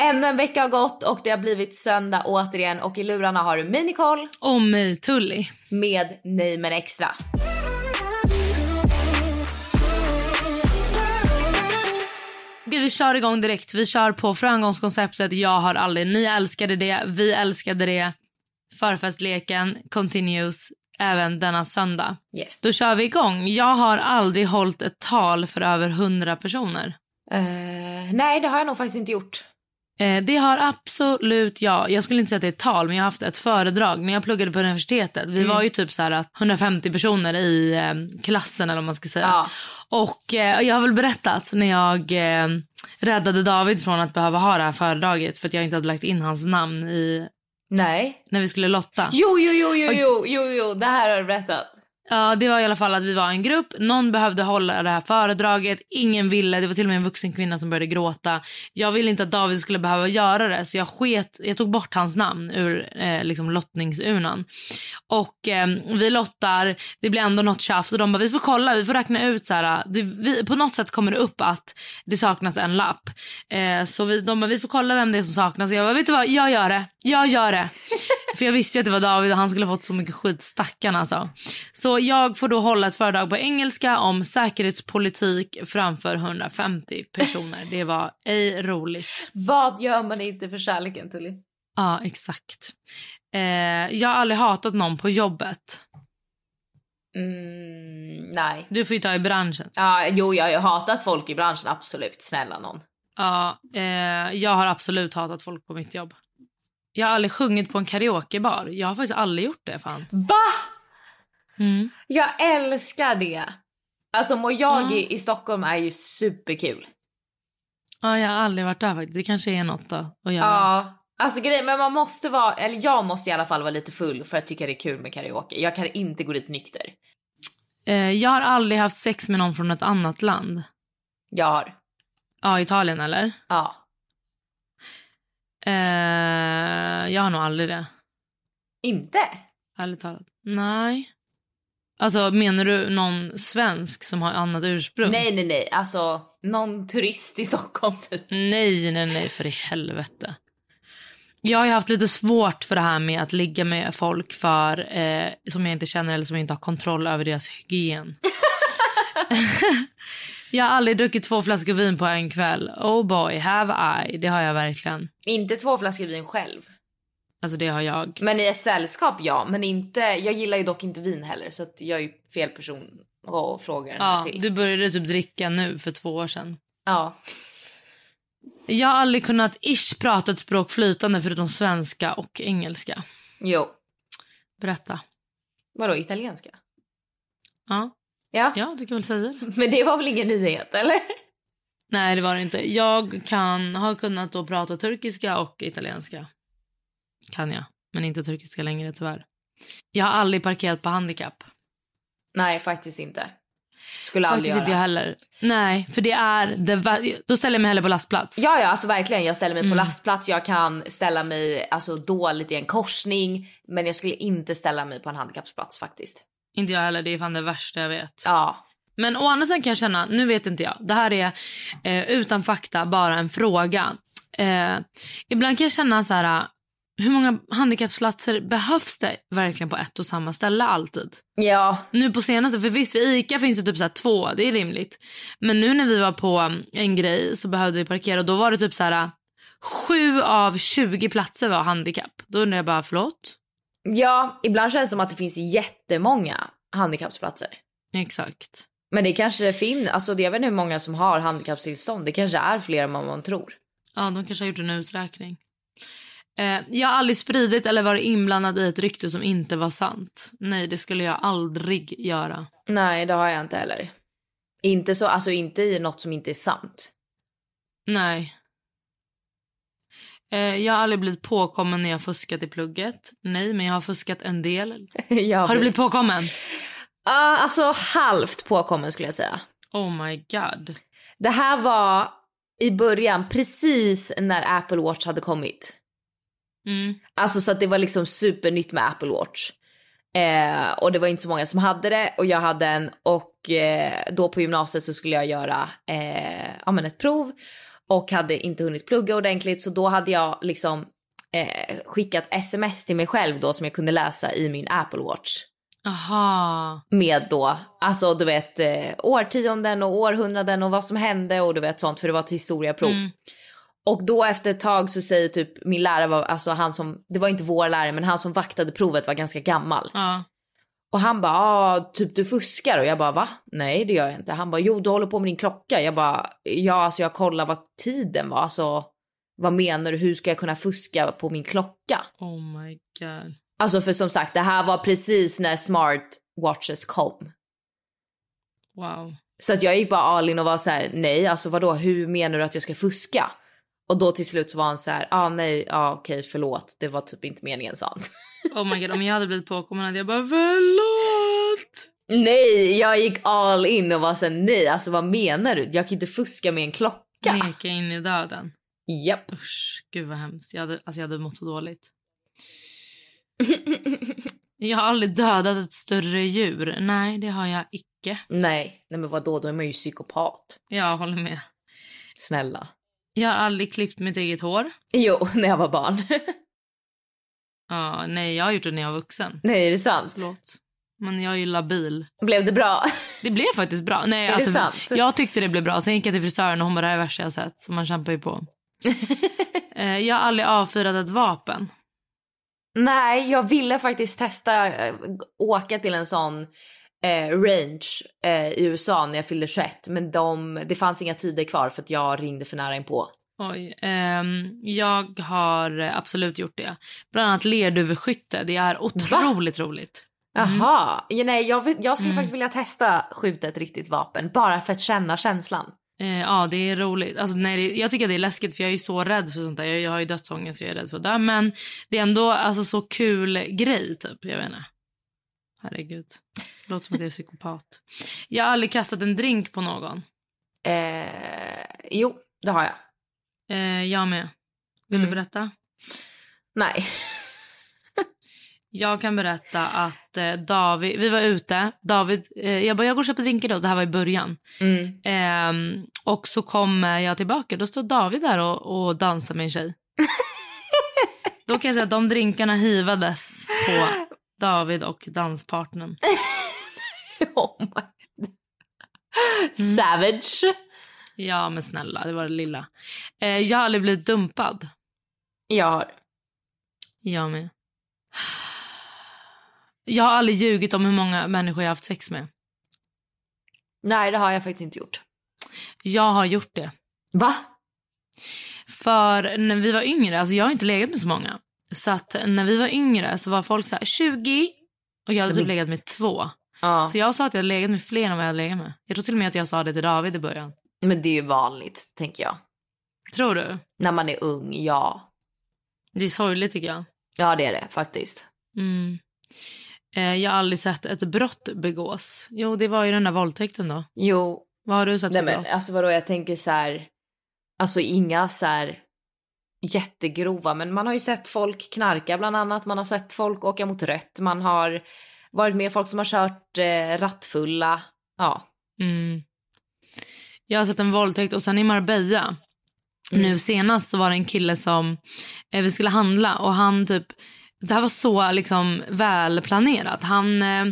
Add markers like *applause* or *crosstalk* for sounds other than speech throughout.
Ännu en vecka har gått och det har blivit söndag återigen och i lurarna har du mig Nicole Och mig Tully. med Nej men extra. Gud, vi kör igång direkt. Vi kör på framgångskonceptet Jag har aldrig. Ni älskade det, vi älskade det. Förfestleken continues även denna söndag. Yes. Då kör vi igång. Jag har aldrig hållit ett tal för över 100 personer. Eh, nej det har jag nog faktiskt inte gjort. Eh, det har absolut jag. Jag skulle inte säga att det är ett tal, men jag har haft ett föredrag när jag pluggade på universitetet. Vi var ju typ så här 150 personer i eh, klassen eller man ska säga. Ja. Och eh, jag har väl berättat när jag eh, räddade David från att behöva ha det här föredraget för att jag inte hade lagt in hans namn i Nej. när vi skulle lotta. Jo, jo, jo, jo, jo, jo, jo, det här har du berättat. Ja, det var i alla fall att vi var en grupp. Någon behövde hålla det här föredraget. Ingen ville. Det var till och med en vuxen kvinna som började gråta. Jag ville inte att David skulle behöva göra det, så jag sket. Jag tog bort hans namn ur eh, liksom lottningsurnan. Och eh, vi lottar. Det blir ändå något tjafs och de bara, vi får kolla, vi får räkna ut så här. Ah, det, vi, på något sätt kommer det upp att det saknas en lapp. Eh, så vi, de bara, vi får kolla vem det är som saknas. Jag bara, vet du vad, jag gör det. Jag gör det. För jag visste att det var David och han skulle ha fått så mycket skit, stackarn alltså. Så jag får då hålla ett föredrag på engelska om säkerhetspolitik framför 150 personer. Det var ej roligt. Vad gör man inte för kärleken Tully? Ja, exakt. Eh, jag har aldrig hatat någon på jobbet. Mm, nej. Du får ju ta i branschen. Ja, jo, jag har ju hatat folk i branschen, absolut. Snälla någon. Ja, eh, jag har absolut hatat folk på mitt jobb. Jag har aldrig sjungit på en karaokebar. Jag har faktiskt aldrig gjort det. fan. Va? Mm. Jag älskar det. Alltså Mojagi i Stockholm är ju superkul. Ja, jag har aldrig varit där faktiskt. Det kanske är något då att göra. Ja. Alltså grejen, men man måste vara, eller jag måste i alla fall vara lite full för att tycka det är kul med karaoke. Jag kan inte gå dit nykter. Eh, jag har aldrig haft sex med någon från ett annat land. Jag har. Ja, Italien eller? Ja. Eh, jag har nog aldrig det. Inte? Ärligt talat. Nej. Alltså menar du någon svensk som har annat ursprung? Nej, nej, nej. Alltså någon turist i Stockholm typ. Nej, nej, nej, för i helvete. Jag har haft lite svårt för det här med att ligga med folk för eh, som jag inte känner eller som jag inte har kontroll över deras hygien. *laughs* *laughs* jag har aldrig druckit två flaskor vin på en kväll. Oh boy, have I. Det har jag verkligen. Inte två flaskor vin själv. Alltså det har jag. Men i ett sällskap ja, men inte, jag gillar ju dock inte vin heller så jag är ju fel person att fråga den Ja, till. du började typ dricka nu för två år sedan. Ja. Jag har aldrig kunnat ish prata ett språk flytande förutom svenska och engelska. Jo. Berätta. Vadå italienska? Ja, Ja. ja du kan väl säga det. *laughs* Men det var väl ingen nyhet eller? Nej, det var det inte. Jag kan ha kunnat då prata turkiska och italienska. Kan jag, men inte turkiska längre tyvärr. Jag har aldrig parkerat på handikapp. Nej faktiskt inte. Skulle aldrig Faktiskt göra. inte jag heller. Nej, för det är det Då ställer jag mig hellre på lastplats. Ja, ja, alltså verkligen. Jag ställer mig Mm. på lastplats. Jag kan ställa mig alltså dåligt i en korsning, men jag skulle inte ställa mig på en handikappsplats faktiskt. Inte jag heller, det är fan det värsta jag vet. Ja, Men å andra sidan kan jag känna, nu vet inte jag, det här är eh, utan fakta bara en fråga. Eh, ibland kan jag känna så här, hur många handikappsplatser behövs det verkligen på ett och samma ställe alltid? ja, Nu på senaste, för visst vid ICA finns det typ så här två, det är rimligt. Men nu när vi var på en grej så behövde vi parkera och då var det typ så här, sju av 20 platser var handikapp. Då undrar jag bara, förlåt? Ja, ibland känns det som att det finns jättemånga handikappsplatser. Exakt. Men det kanske finns, alltså jag vet inte hur många som har handikappstillstånd. Det kanske är fler än vad man tror. Ja, de kanske har gjort en uträkning. Eh, jag har aldrig spridit eller varit inblandad i ett rykte som inte var sant. Nej, det skulle jag aldrig göra. Nej, det har jag inte heller. Inte så, alltså inte i något som inte är sant. Nej. Eh, jag har aldrig blivit påkommen när jag fuskat i plugget. Nej, men jag har fuskat en del. *laughs* Har du blivit påkommen? Ja, alltså halvt påkommen skulle jag säga. Oh my god. Det här var i början, precis när Apple Watch hade kommit. Mm. Alltså så att det var liksom supernytt med Apple Watch. Eh, och det var inte så många som hade det och jag hade en och eh, då på gymnasiet så skulle jag göra eh, ja, men ett prov och hade inte hunnit plugga ordentligt så då hade jag liksom eh, skickat sms till mig själv då som jag kunde läsa i min Apple Watch. Aha. Med då, alltså du vet eh, årtionden och århundraden och vad som hände och du vet sånt för det var ett historiaprov. Mm. Och då efter ett tag så säger typ min lärare, var, alltså han som, det var inte vår lärare men han som vaktade provet var ganska gammal. Ja. Och han bara, ah, typ du fuskar och jag bara va? Nej det gör jag inte. Han bara, jo du håller på med din klocka. Jag bara, ja alltså jag kollar vad tiden var. Alltså vad menar du? Hur ska jag kunna fuska på min klocka? Oh my god. Alltså för som sagt det här var precis när smart watches kom. Wow. Så att jag gick bara all in och var så här, nej alltså vadå hur menar du att jag ska fuska? Och då till slut så var han så här, ah nej, ja ah, okej förlåt, det var typ inte meningen sa han. *laughs* Oh my god, om jag hade blivit påkommen hade jag bara förlåt. nej, jag gick all in och var här, nej alltså vad menar du? Jag kan inte fuska med en klocka. Neka in i döden. Japp. Usch, gud vad hemskt. Jag hade, alltså jag hade mått så dåligt. *laughs* jag har aldrig dödat ett större djur. Nej, det har jag icke. Nej, nej men vadå, då är man ju psykopat. Jag håller med. Snälla. Jag har aldrig klippt mitt eget hår. Jo, *laughs* när jag var barn. Ja, nej, jag har gjort det när jag var vuxen. nej, är det sant? Förlåt. Men jag är ju labil. Blev det bra? Det blev faktiskt bra. Nej, Är det alltså, sant? Jag tyckte det blev bra. Sen gick jag till frisören och hon bara, det här är det värsta jag sett. Så man kämpar ju på. *laughs* Eh, jag har aldrig avfyrat ett vapen. Nej, jag ville faktiskt testa äh, åka till en sån eh, range eh, i USA när jag fyllde 21. Men de, det fanns inga tider kvar för att jag ringde för nära inpå. Oj. ehm, jag har eh, absolut gjort det. Bland annat lerduveskytte. Det är otroligt roligt. Jaha, ja, nej jag, jag skulle Mm. faktiskt vilja testa skjuta ett riktigt vapen bara för att känna känslan. Eh, ja, det är roligt. Alltså, nej, det, jag tycker att det är läskigt för jag är så rädd för sånt där. Jag, jag har ju dödsångest så jag är rädd för att dö. Men det är ändå alltså, så kul grej typ. Jag vet inte. Herregud. Låter som att jag är psykopat. Jag har aldrig kastat en drink på någon. Eh, jo, det har jag. Eh, jag med. Vill Mm. du berätta? Nej. Jag kan berätta att eh, David, vi var ute. David, eh, jag bara, jag går och köper drinkar då. Det här var i början. Mm. Ehm, och så kommer jag tillbaka. Då står David där och, och dansar med en tjej. då kan jag säga att de drinkarna hivades på David och danspartnern. *laughs* oh my. Savage. Ja, men snälla, det var det lilla. Eh, jag har aldrig blivit dumpad. Jag har. Jag med. Jag har aldrig ljugit om hur många människor jag har haft sex med. Nej, det har jag faktiskt inte gjort. Jag har gjort det. Va? För när vi var yngre, alltså jag har inte legat med så många. Så att när vi var yngre så var folk så här 20 och jag hade typ Mm. legat med två. Ja. Så jag sa att jag hade legat med fler än vad jag hade legat med. Jag tror till och med att jag sa det till David i början. Men det är ju vanligt, tänker jag. Tror du? När man är ung, ja. Det är sorgligt tycker jag. Ja, det är det faktiskt. Mm. Eh, jag har aldrig sett ett brott begås. Jo, det var ju den där våldtäkten då. Jo, Vad har du sett nej för men brott? alltså vadå, jag tänker så här. Alltså inga så här jättegrova, men man har ju sett folk knarka bland annat. Man har sett folk åka mot rött. Man har varit med folk som har kört eh, rattfulla. Ja. Mm. Jag har sett en våldtäkt och sen i Marbella Mm. nu senast så var det en kille som eh, vi skulle handla och han typ det här var så liksom välplanerat. Han eh,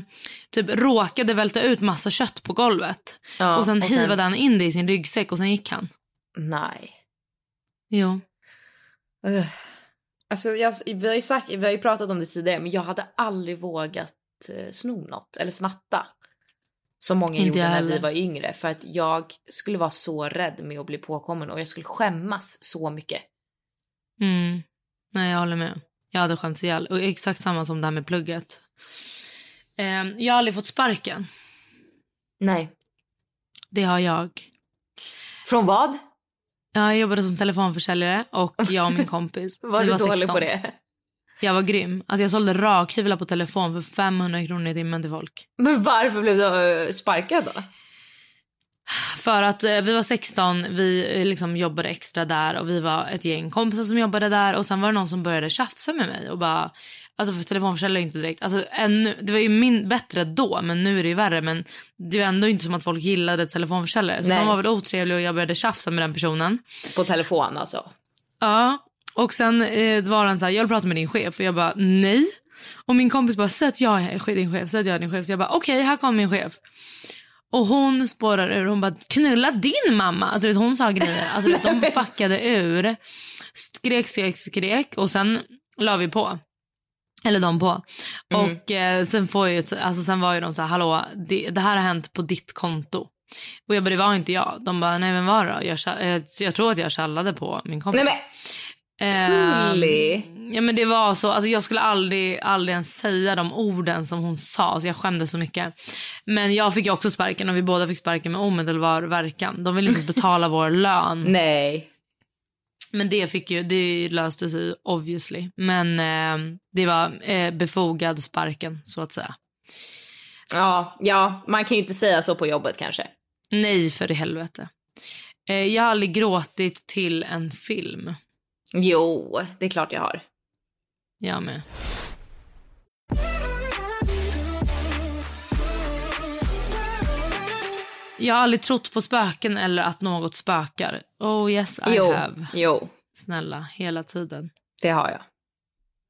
typ råkade välta ut massa kött på golvet ja och sen hivade han in det i sin ryggsäck och sen gick han. Nej. Jo. Ugh. Alltså, jag, vi, har ju sagt, vi har pratat om det tidigare, men jag hade aldrig vågat eh, sno något eller snatta. Som många Inte gjorde när vi var yngre. För att jag skulle vara så rädd med att bli påkommen och jag skulle skämmas så mycket. Mm. Nej, jag håller med. Jag hade skämts ihjäl. Och exakt samma som det här med plugget. Eh, jag har aldrig fått sparken. Nej. Det har jag. Från vad? Jag jobbade som telefonförsäljare och jag och min *laughs* kompis. Var du var dålig 16. på det? Jag var grym. Alltså jag sålde rakhyvlar på telefon för 500 kronor i timmen till folk. Men varför blev du eh, sparkad då? För att eh, vi var 16, vi eh, liksom jobbade extra där och vi var ett gäng kompisar som jobbade där och sen var det någon som började tjafsa med mig och bara Alltså för telefonförsäljare inte direkt, alltså ännu, det var ju min, bättre då men nu är det ju värre men det är ändå inte som att folk gillade telefonförsäljare så Nej. de var väl otrevliga och jag började tjafsa med den personen. På telefon alltså? Ja, och sen eh, var han så här, jag vill prata med din chef och jag bara nej. Och min kompis bara, säg att jag är din chef, säg att jag är din chef. Så jag bara okej, här kommer min chef. Och hon spårar ur, hon bara knulla din mamma. Alltså vet, hon sa grejer, alltså vet, de fuckade ur. Skrek, skrek, skrek och sen la vi på. Eller de på. Och eh, sen, får ju, alltså, sen var ju de så här, hallå, det, det här har hänt på ditt konto. Och jag bara, det var inte jag. De bara, nej men var det då? Jag, eh, jag tror att jag tjallade på min kompis. Nej men Ehm. Ja men det var så, alltså jag skulle aldrig, aldrig ens säga de orden som hon sa, så jag skämdes så mycket. Men jag fick också sparken och vi båda fick sparken med omedelbar verkan. De ville inte ens betala vår *laughs* lön. nej. Men det fick ju, det löste sig obviously. Men eh, det var eh, befogad sparken så att säga. Ja, ja, man kan ju inte säga så på jobbet kanske. Nej för i helvete. Eh, jag har aldrig gråtit till en film. Jo, det är klart jag har. Jag med. Jag har aldrig trott på spöken eller att något spökar. Oh yes I jo, have. jo, Snälla, hela tiden. det har jag.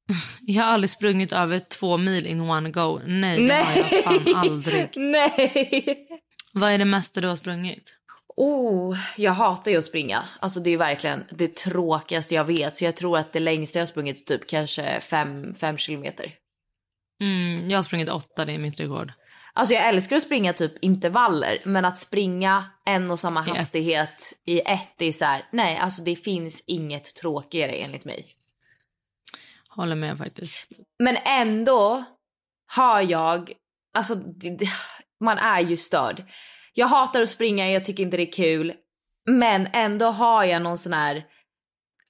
*laughs* Jag har aldrig sprungit över två mil in one go. Nej, det Nej. har jag fan aldrig. *laughs* Nej! Vad är det mesta du har sprungit? Oh, jag hatar ju att springa. Alltså det är verkligen det tråkigaste jag vet. Så jag tror att det längsta jag sprungit är typ kanske fem, fem kilometer. Mm, jag har sprungit åtta, det är mitt rekord. Alltså jag älskar att springa typ intervaller, men att springa en och samma I ett. hastighet i ett, det är så här, nej alltså det finns inget tråkigare enligt mig. Håller med faktiskt. Men ändå har jag, alltså man är ju störd. Jag hatar att springa, jag tycker inte det är kul. Men ändå har jag någon sån här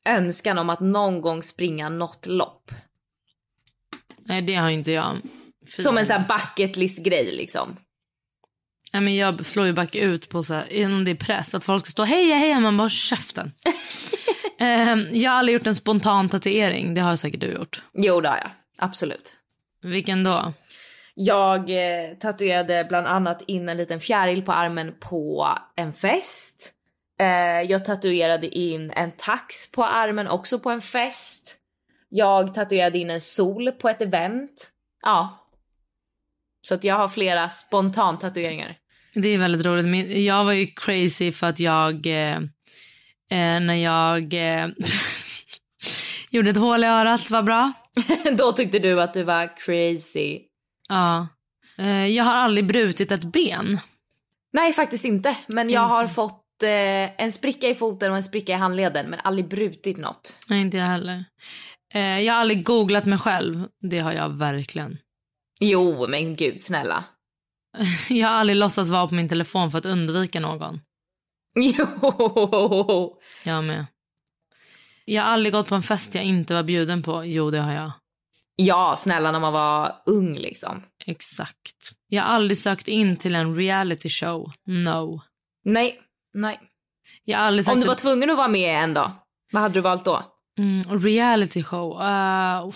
önskan om att någon gång springa något lopp. Nej, det har inte jag. Fy. Som en sån här bucket list grej liksom. Nej, men jag slår ju back ut på så här, om det är press, att folk ska stå heja heja, man bara "Håll käften. *laughs* Ehm, jag har aldrig gjort en spontan tatuering, det har säkert du gjort. Jo det har jag, absolut. Vilken då? Jag eh, tatuerade bland annat in en liten fjäril på armen på en fest. Eh, jag tatuerade in en tax på armen också på en fest. Jag tatuerade in en sol på ett event. Ja. Så att jag har flera spontan tatueringar. Det är väldigt roligt. Jag var ju crazy för att jag, eh, eh, när jag eh, *laughs* gjorde ett hål i örat, var bra. *laughs* Då tyckte du att du var crazy. Ja. Eh, jag har aldrig brutit ett ben. Nej faktiskt inte. Men jag har fått eh, en spricka i foten och en spricka i handleden men aldrig brutit något. Nej, inte jag heller. Eh, jag har aldrig googlat mig själv. Det har jag verkligen. Jo men gud snälla. *laughs* Jag har aldrig låtsats vara på min telefon för att undvika någon. Jo. Jag med. Jag har aldrig gått på en fest jag inte var bjuden på. Jo, det har jag. Ja, snälla när man var ung liksom. Exakt. Jag har aldrig sökt in till en reality show. No. Nej, nej. Jag har aldrig sagt Om du var tvungen att vara med en dag, vad hade du valt då? mm, reality show. Uh.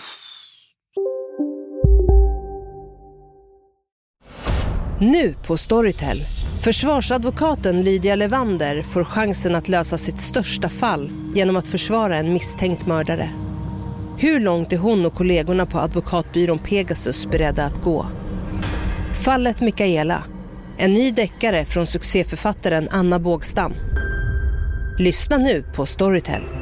Nu på Storytel. Försvarsadvokaten Lydia Levander får chansen att lösa sitt största fall genom att försvara en misstänkt mördare. Hur långt är hon och kollegorna på advokatbyrån Pegasus beredda att gå? Fallet Mikaela. En ny deckare från succéförfattaren Anna Bågstam. Lyssna nu på Storytel.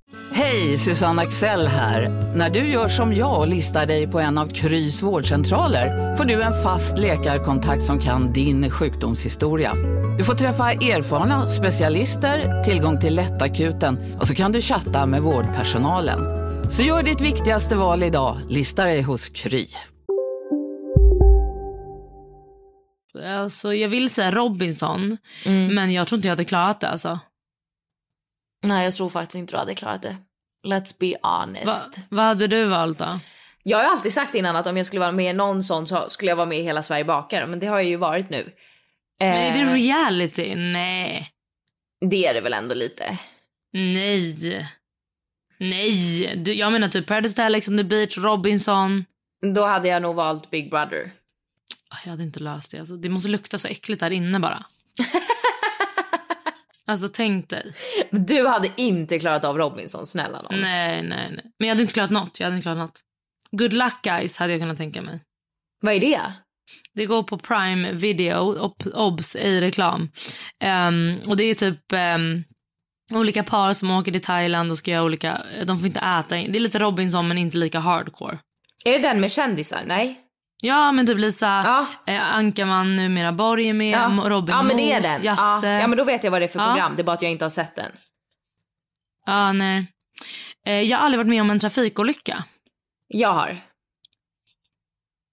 Hej, Susanne Axel här. När du gör som jag och listar dig på en av Krys vårdcentraler får du en fast läkarkontakt som kan din sjukdomshistoria. Du får träffa erfarna specialister, tillgång till lättakuten och så kan du chatta med vårdpersonalen. Så gör ditt viktigaste val idag, lista dig hos Kry. Alltså, jag vill säga Robinson, Mm. men jag tror inte jag hade klarat det. Alltså. Nej, jag tror faktiskt inte du hade klarat det. Let's be honest. Va, vad hade du valt då? Jag har ju alltid sagt innan att om jag skulle vara med i någon sån så skulle jag vara med i Hela Sverige bakar. Men det har jag ju varit nu. Men är det Eh, reality? Nej. det är det väl ändå lite. Nej. Nej. Du, jag menar typ Paradise Hotel, Ex on the beach, Robinson. Då hade jag nog valt Big Brother. Ah, Jag hade inte löst det. Alltså, det måste lukta så äckligt här inne bara. *laughs* alltså tänk dig. Du hade inte klarat av Robinson, snälla nån. Nej, nej, nej. Men jag hade inte klarat något. Jag hade inte klarat något. Good luck guys hade jag kunnat tänka mig. Vad är det? Det går på Prime Video, ob- obs i reklam. Ehm, och det är typ ehm, olika par som åker till Thailand och ska göra olika, de får inte äta. Det är lite Robinson men inte lika hardcore. Är det den med kändisar? Nej? Ja men typ Lisa Ja. eh, Ankarman, numera Borg är med, Ja, Robin ja men det är den. Jasse. Ja. ja men då vet jag vad det är för program. Det är bara att jag inte har sett den. Ja, nej. Eh, jag har aldrig varit med om en trafikolycka. Jag har.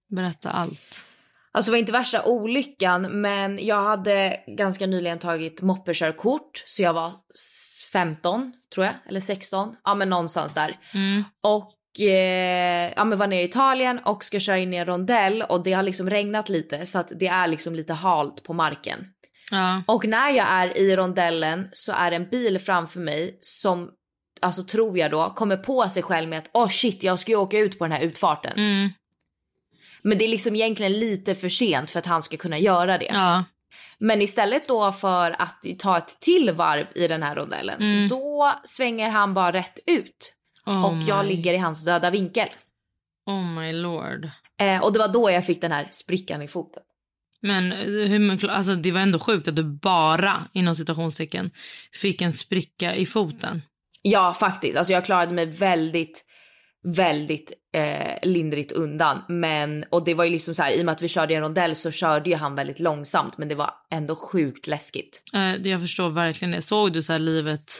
Berätta allt. Alltså det var inte värsta olyckan men jag hade ganska nyligen tagit moppekörkort så jag var s- 15 tror jag eller 16. Ja men någonstans där. Mm. Och eh, ja men var nere i Italien och ska köra in i en rondell och det har liksom regnat lite så att det är liksom lite halt på marken. Ja. Och när jag är i rondellen så är det en bil framför mig som, alltså tror jag då, kommer på sig själv med att oh shit jag ska ju åka ut på den här utfarten. Mm. Men det är liksom egentligen lite för sent för att han ska kunna göra det. Ja. Men istället då för att ta ett till varv i den här rondellen, Mm. då svänger han bara rätt ut. Oh och jag my- ligger i hans döda vinkel. Oh my lord. Eh, och det var då jag fick den här sprickan i foten. Men eh, hur, mycket- alltså, det var ändå sjukt att du bara, inom citationstecken, fick en spricka i foten. Ja, faktiskt. Alltså jag klarade mig väldigt, väldigt eh, lindrigt undan. Men, och det var ju liksom så här, i och med att vi körde i en rondell så körde ju han väldigt långsamt. Men det var ändå sjukt läskigt. Eh, jag förstår verkligen det. Såg du så här livet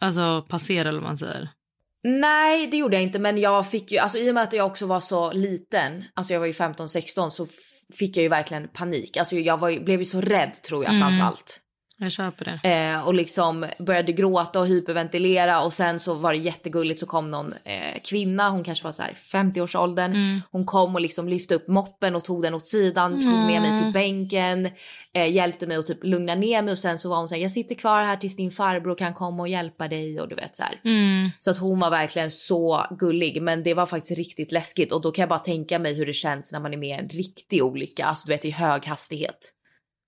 alltså, passera, eller vad man säger? Nej, det gjorde jag inte. Men jag fick ju, alltså i och med att jag också var så liten, alltså jag var ju 15-16 så f- fick jag ju verkligen panik. Alltså jag var blev ju så rädd tror jag Mm. framför allt. Jag köper det. Eh, och liksom började gråta och hyperventilera och sen så var det jättegulligt så kom någon eh, kvinna, hon kanske var så här 50-årsåldern. Mm. Hon kom och liksom lyfte upp moppen och tog den åt sidan, tog med mig till bänken, eh, hjälpte mig att typ lugna ner mig och sen så var hon så här, jag sitter kvar här tills din farbror kan komma och hjälpa dig och du vet så. Mm. Så att hon var verkligen så gullig men det var faktiskt riktigt läskigt och då kan jag bara tänka mig hur det känns när man är med i en riktig olycka, alltså du vet i hög hastighet.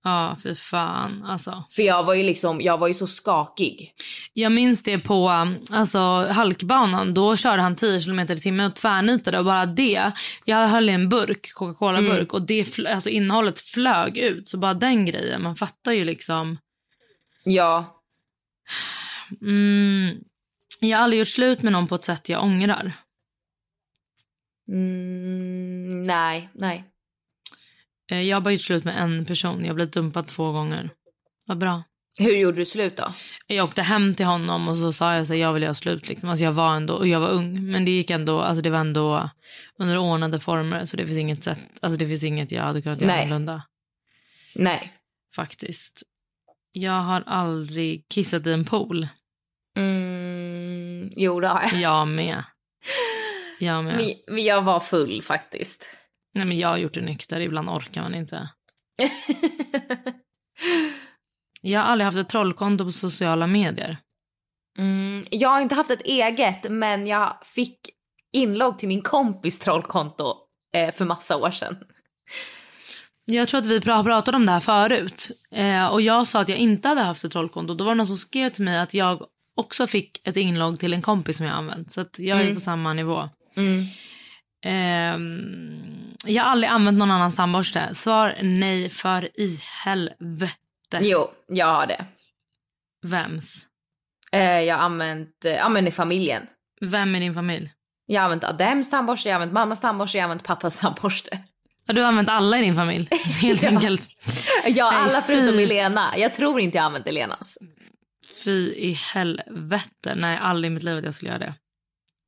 Ja, fy fan. Alltså. För jag var ju liksom, jag var ju så skakig. Jag minns det på um, alltså, halkbanan. Då körde han 10 km i timmen och tvärnitade. Och bara det. Jag höll i en burk, Coca-Cola-burk. Mm. Och det, alltså, innehållet flög ut. Så bara den grejen. Man fattar ju liksom. Ja, Mm, jag har aldrig gjort slut med någon på ett sätt jag ångrar. Mm, nej, nej. Eh, Jag har bara gjort slut med en person. Jag blivit dumpad två gånger. Vad bra. Hur gjorde du slut då? Jag åkte hem till honom och så sa jag att jag vill göra slut. Liksom. Alltså jag var ändå, och jag var ung, men det gick ändå, alltså det var ändå under ordnade former. Så det finns inget sätt, alltså det finns inget jag hade kunnat göra Nej. annorlunda. Nej. Faktiskt. Jag har aldrig kissat i en pool. Mm, jo, det har jag. Jag med. Jag med. Men jag var full faktiskt. Nej men jag har gjort det nykter, ibland orkar man inte. *laughs* Jag har aldrig haft ett trollkonto på sociala medier. Mm, jag har inte haft ett eget, men jag fick inlogg till min kompis trollkonto eh, för massa år sedan. Jag tror att vi har pratat om det här förut. Eh, och jag sa att jag inte hade haft ett trollkonto. Då var det någon som skrev till mig att jag också fick ett inlogg till en kompis som jag använt. Så jag är Mm. på samma nivå. Mm. Ehm, jag har aldrig använt någon annans tandborste. Svar nej för i helvete. Jo, jag har det. Vems? Eh, jag har använt, eh, ja men i familjen. Vem i din familj? Jag har använt Adems tandborste, jag har använt mammas tandborste, jag har använt pappas tandborste. Ja, du har använt alla i din familj. *laughs* Helt Ja. enkelt. Ja, Nej, alla förutom fy. Elena. Jag tror inte jag har använt Elenas. Fy i helvete. Nej, aldrig i mitt liv att jag skulle göra det.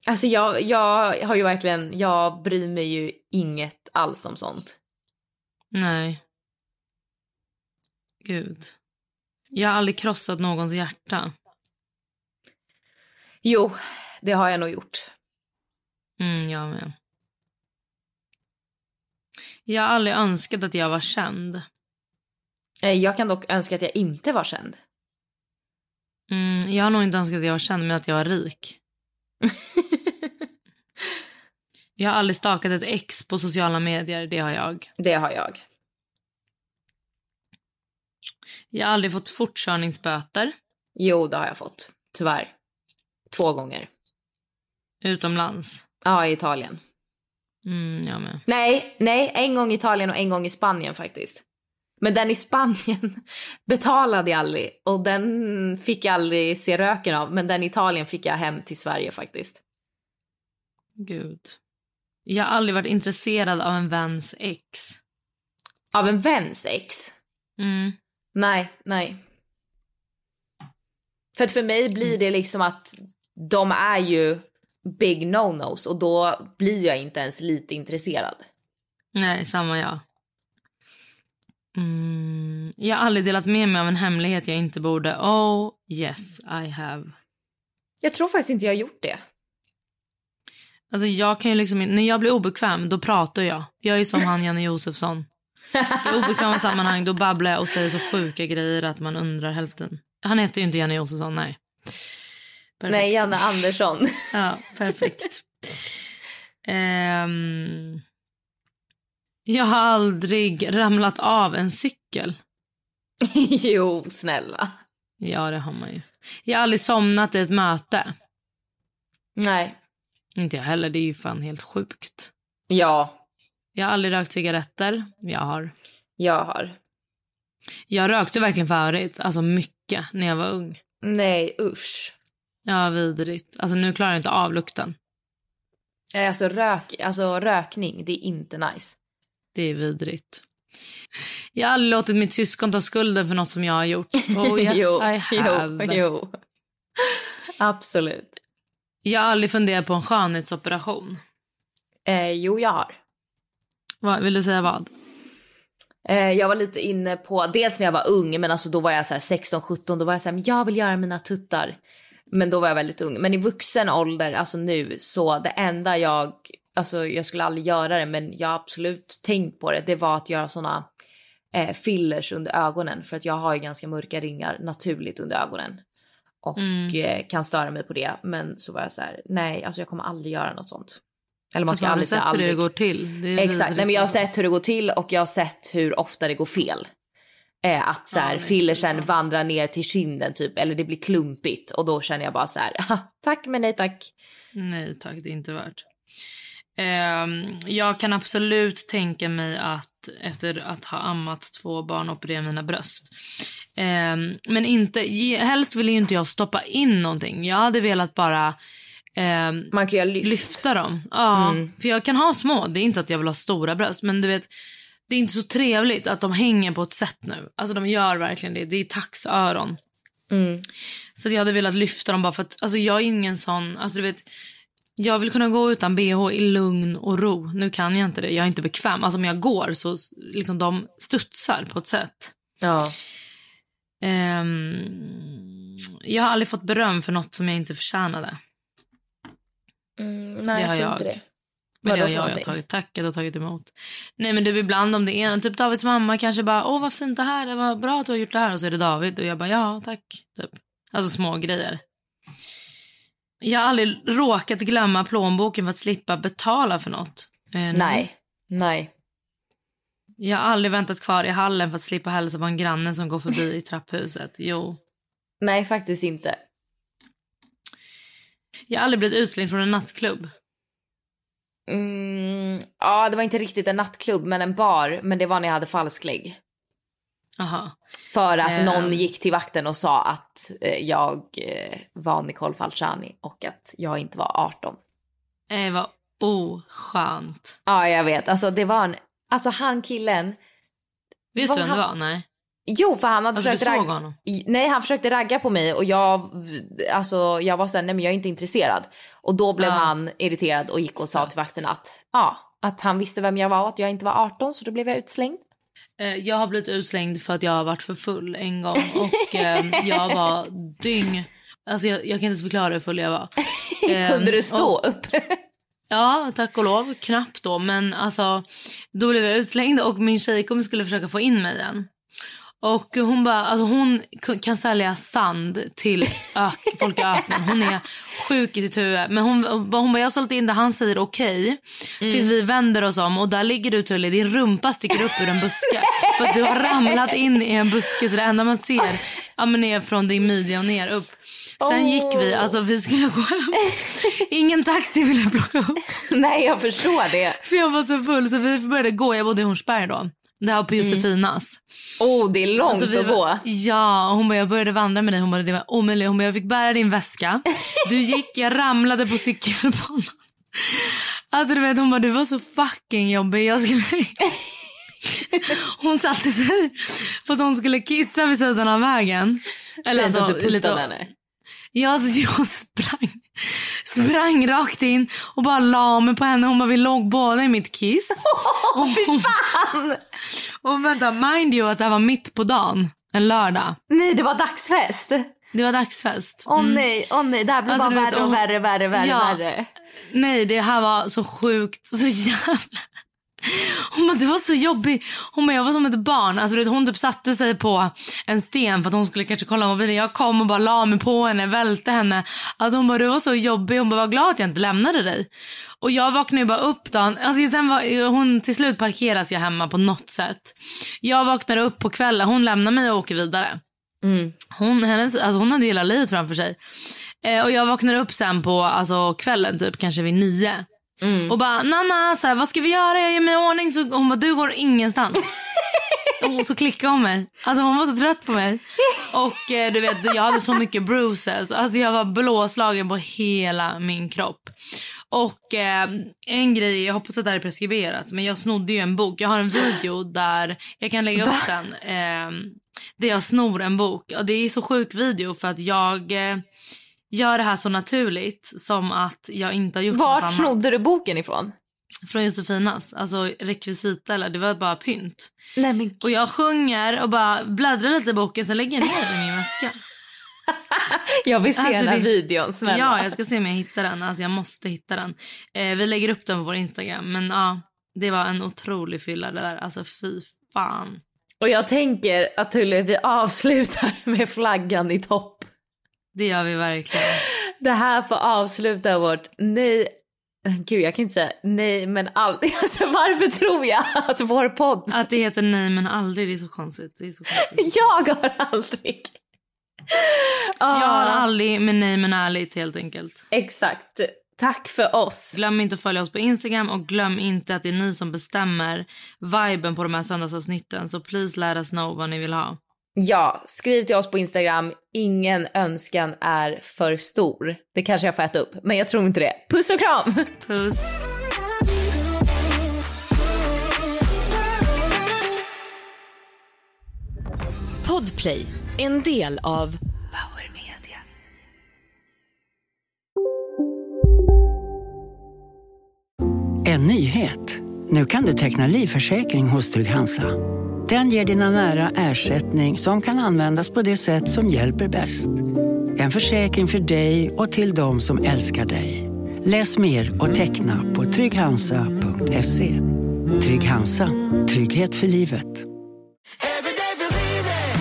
Alltså jag, jag har ju verkligen, jag bryr mig ju inget alls om sånt. Nej. Gud. Jag har aldrig krossat någons hjärta. Jo, det har jag nog gjort. Mm, jag med. Jag har aldrig önskat att jag var känd. Eh, Jag kan dock önska att jag inte var känd. Mm, jag har nog inte önskat att jag var känd, men att jag var rik. *laughs* jag har aldrig stakat ett ex på sociala medier. Det har jag. Det har jag. Jag har aldrig fått fortkörningsböter Jo, det har jag fått. Tyvärr. Två gånger. utomlands. Ja, i Italien. Mm, jag med. Nej, nej, en gång i Italien och en gång i Spanien faktiskt. Men den i Spanien *laughs* betalade jag aldrig och den fick jag aldrig se röken av. Men den i Italien fick jag hem till Sverige faktiskt. Gud. Jag har aldrig varit intresserad av en väns ex. Av en väns ex? Mm. Nej, nej. För att för mig blir det liksom att de är ju big no-nos och då blir jag inte ens lite intresserad. Nej, samma jag. Mm. Jag har aldrig delat med mig av en hemlighet jag inte borde. Oh, yes, I have. Jag tror faktiskt inte jag har gjort det. Alltså jag kan ju liksom, när jag blir obekväm, då pratar jag. Jag är som han Janne Josefsson. I obekväma sammanhang, då babblar jag och säger så sjuka grejer att man undrar hälften. Han heter ju inte Janne Josefsson, nej. Perfekt. Nej, Janne Andersson. Ja, perfekt. *laughs* Ehm, jag har aldrig ramlat av en cykel. *laughs* jo, snälla. Ja, det har man ju. Jag har aldrig somnat i ett möte. Nej. Inte jag heller, det är ju fan helt sjukt. Ja, Jag har aldrig rökt cigaretter. Jag har. jag har. Jag rökte verkligen förut, alltså mycket, när jag var ung. Nej, usch. Ja, vidrigt. Alltså nu klarar jag inte av lukten. Alltså, rök, alltså rökning, det är inte nice. Det är vidrigt. Jag har aldrig låtit mitt syskon ta skulden för något som jag har gjort. Oh *laughs* yes, jo, I have. jo, jo. Absolut. Jag har aldrig funderat på en skönhetsoperation. Eh, jo, jag har. Vad, vill du säga vad? Eh, jag var lite inne på, dels när jag var ung, men alltså då var jag så här 16-17, då var jag så här, jag vill göra mina tuttar. Men då var jag väldigt ung. Men i vuxen ålder, alltså nu, så det enda jag, alltså jag skulle aldrig göra det, men jag har absolut tänkt på det, det var att göra såna eh, fillers under ögonen. För att jag har ju ganska mörka ringar naturligt under ögonen. Och Mm. eh, kan störa mig på det. Men så var jag så här, nej, alltså jag kommer aldrig göra något sånt. Eller man ska har du aldrig säga sett hur det aldrig. går till? Det Exakt, nej men jag har sett hur det går till och jag har sett hur ofta det går fel. Eh, att så här, nej, fillersen vandrar ner till kinden typ, eller det blir klumpigt och då känner jag bara så här, "Ah, tack men nej tack. Nej tack, det är inte värt. Ehm, jag kan absolut tänka mig att efter att ha ammat två barn operera mina bröst. Ehm, men inte, helst vill ju inte jag stoppa in någonting. Jag hade velat bara ehm, Man kan lyft. lyfta dem. Ja, Mm. för jag kan ha små. Det är inte att jag vill ha stora bröst, men du vet, det är inte så trevligt att de hänger på ett sätt nu. Alltså de gör verkligen det. Det är taxöron. Mm. Så jag hade velat lyfta dem bara för att alltså jag är ingen sån, alltså du vet jag vill kunna gå utan bh i lugn och ro. Nu kan jag inte det. Jag är inte bekväm. Alltså om jag går så liksom de studsar på ett sätt. Ja. Ehm, jag har aldrig fått beröm för något som jag inte förtjänade. Mm, nej, Det har jag jag. inte det. Men det har jag, jag tagit tackat och tagit emot. Nej men du ibland om det är typ Davids mamma kanske bara åh vad fint det här är, vad bra att du har gjort det här och så är det David och jag bara ja tack. Typ. Alltså små grejer. Jag har aldrig råkat glömma plånboken för att slippa betala för något. Eh, Nej. Nej. Jag har aldrig väntat kvar i hallen för att slippa hälsa på en granne som går förbi i trapphuset. Jo. Nej, faktiskt inte. Jag har aldrig blivit utslängd från en nattklubb. Mm, ja, det var inte riktigt en nattklubb, men en bar. Men det var när jag hade falsklägg. Aha. För att Ehm. någon gick till vakten och sa att eh, jag eh, var Nicole Falciani och att jag inte var 18. Det var oskönt. Ja, jag vet. Alltså det var en... Alltså han killen... Vet du vem han- det var? Nej. Jo, för han hade Alltså, försökt ragga... honom? Nej, han försökte ragga på mig och jag, alltså, jag var såhär, nej men jag är inte intresserad. Och då blev Ja. han irriterad och gick och sa till vakten att, ja, att han visste vem jag var och att jag inte var 18 så då blev jag utslängd. Eh, Jag har blivit utslängd för att jag har varit för full en gång. Och eh, jag var dyng... Alltså jag, jag kan inte ens förklara hur full jag var. Eh, *laughs* Kunde du stå och- upp? *laughs* Ja, tack och lov. Knappt då. Men alltså, då blev jag utslängd och min tjejkompis skulle försöka få in mig igen. Och hon bara, alltså hon kan sälja sand till ök, folk i öknen. Hon är sjuk i sitt huvud. Men hon, hon bara, jag har sålt in det, han säger okej. Tills vi vänder oss om och där ligger du Tully, din rumpa sticker upp ur en buske. För du har ramlat in i en buske så det enda man ser ja, men är från din midja och ner upp. Sen gick vi, alltså vi skulle gå hem. Ingen taxi ville plocka upp nej, jag förstår det. för jag var så full så vi började gå. Jag bodde i Hornsberg då. Det här på Josefinas. Oh, det är långt Alltså, vi att gå. Ja, hon bara jag började vandra med dig. Hon bara det var omöjligt. Hon bara jag fick bära din väska. Du gick, jag ramlade på cykelbanan. Alltså du vet hon bara du var så fucking jobbig. Jag skulle... Hon satte sig för att hon skulle kissa vid sidan av vägen. Eller att alltså du puttade lite... henne. Ja, så jag sprang, *laughs* sprang rakt in och bara la mig på henne. Hon bara, vi låg båda i mitt kiss. *laughs* och, hon, *laughs* och vänta, mind you att det här var mitt på dagen. En lördag. Nej, det var dagsfest. Det var dagsfest. Åh Mm. nej, åh nej, det här blir Alltså, bara värre och- värre, värre, värre, Ja. värre. Nej, det här var så sjukt. Så jävla... Hon bara, du var så jobbig. Hon bara, jag var som ett barn. Alltså, vet, hon typ satte sig på en sten för att hon skulle kanske kolla mobilen. Jag kom och bara la mig på henne, välte henne. Alltså, hon bara, du var så jobbig. Hon bara, var glad att jag inte lämnade dig. Och jag vaknade bara upp dagen. Alltså, sen var, hon, till slut parkeras jag hemma på något sätt. Jag vaknade upp på kvällen. Hon lämnar mig och åker vidare. Hon, hennes, alltså hon hade hela livet framför sig. Eh, och jag vaknar upp sen på alltså, kvällen, typ kanske vid nio. Och bara, Nanna, så här, vad ska vi göra? Jag gör mig i ordning. Så hon bara, du går ingenstans. *laughs* och så klickade hon mig. Alltså hon var så trött på mig. *laughs* Och eh, du vet, jag hade så mycket bruises. Alltså jag var blåslagen på hela min kropp. Och eh, en grej, jag hoppas att det här är preskriberat, men jag snodde ju en bok. Jag har en video där, jag kan lägga upp den. Eh, där jag snor en bok. Och det är så sjuk video för att jag eh, gör det här så naturligt som att jag inte har gjort något Vart annat. snodde du boken ifrån? Från Josefinas. Alltså rekvisita eller det var bara pynt. Nej men Och jag sjunger och bara bläddrar lite i boken sen lägger jag ner den i min väska. *laughs* jag vill se Alltså, den här det- videon, snälla. Ja, jag ska se om jag hittar den. Alltså jag måste hitta den. Eh, vi lägger upp den på vår Instagram. Men ja, det var en otrolig fylla det där. Alltså fy fan. Och jag tänker att Tully, vi avslutar *laughs* med flaggan i topp. Det gör vi verkligen. Det här får avsluta vårt nej. Gud, jag kan inte säga nej men aldrig. *laughs* Alltså, varför tror jag att vår podd... Att det heter nej men aldrig, det är så konstigt. Det är så konstigt. *laughs* Jag har aldrig. Ah, Jag har aldrig med nej men ärligt helt enkelt. Exakt. Tack för oss. Glöm inte att följa oss på Instagram och glöm inte att det är ni som bestämmer viben på de här söndagsavsnitten. Så please let us know vad ni vill ha. Ja, skriv till oss på Instagram. Ingen önskan är för stor. Det kanske jag får äta upp, men jag tror inte det. Puss och kram! Puss. Podplay, en del av Nu kan du teckna livförsäkring hos Trygg-Hansa. Den ger dina nära ersättning som kan användas på det sätt som hjälper bäst. En försäkring för dig och till de som älskar dig. Läs mer och teckna på trygghansa.se. Trygg Hansa. Trygghet för livet.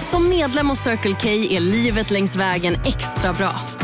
Som medlem hos Circle K är livet längs vägen extra bra.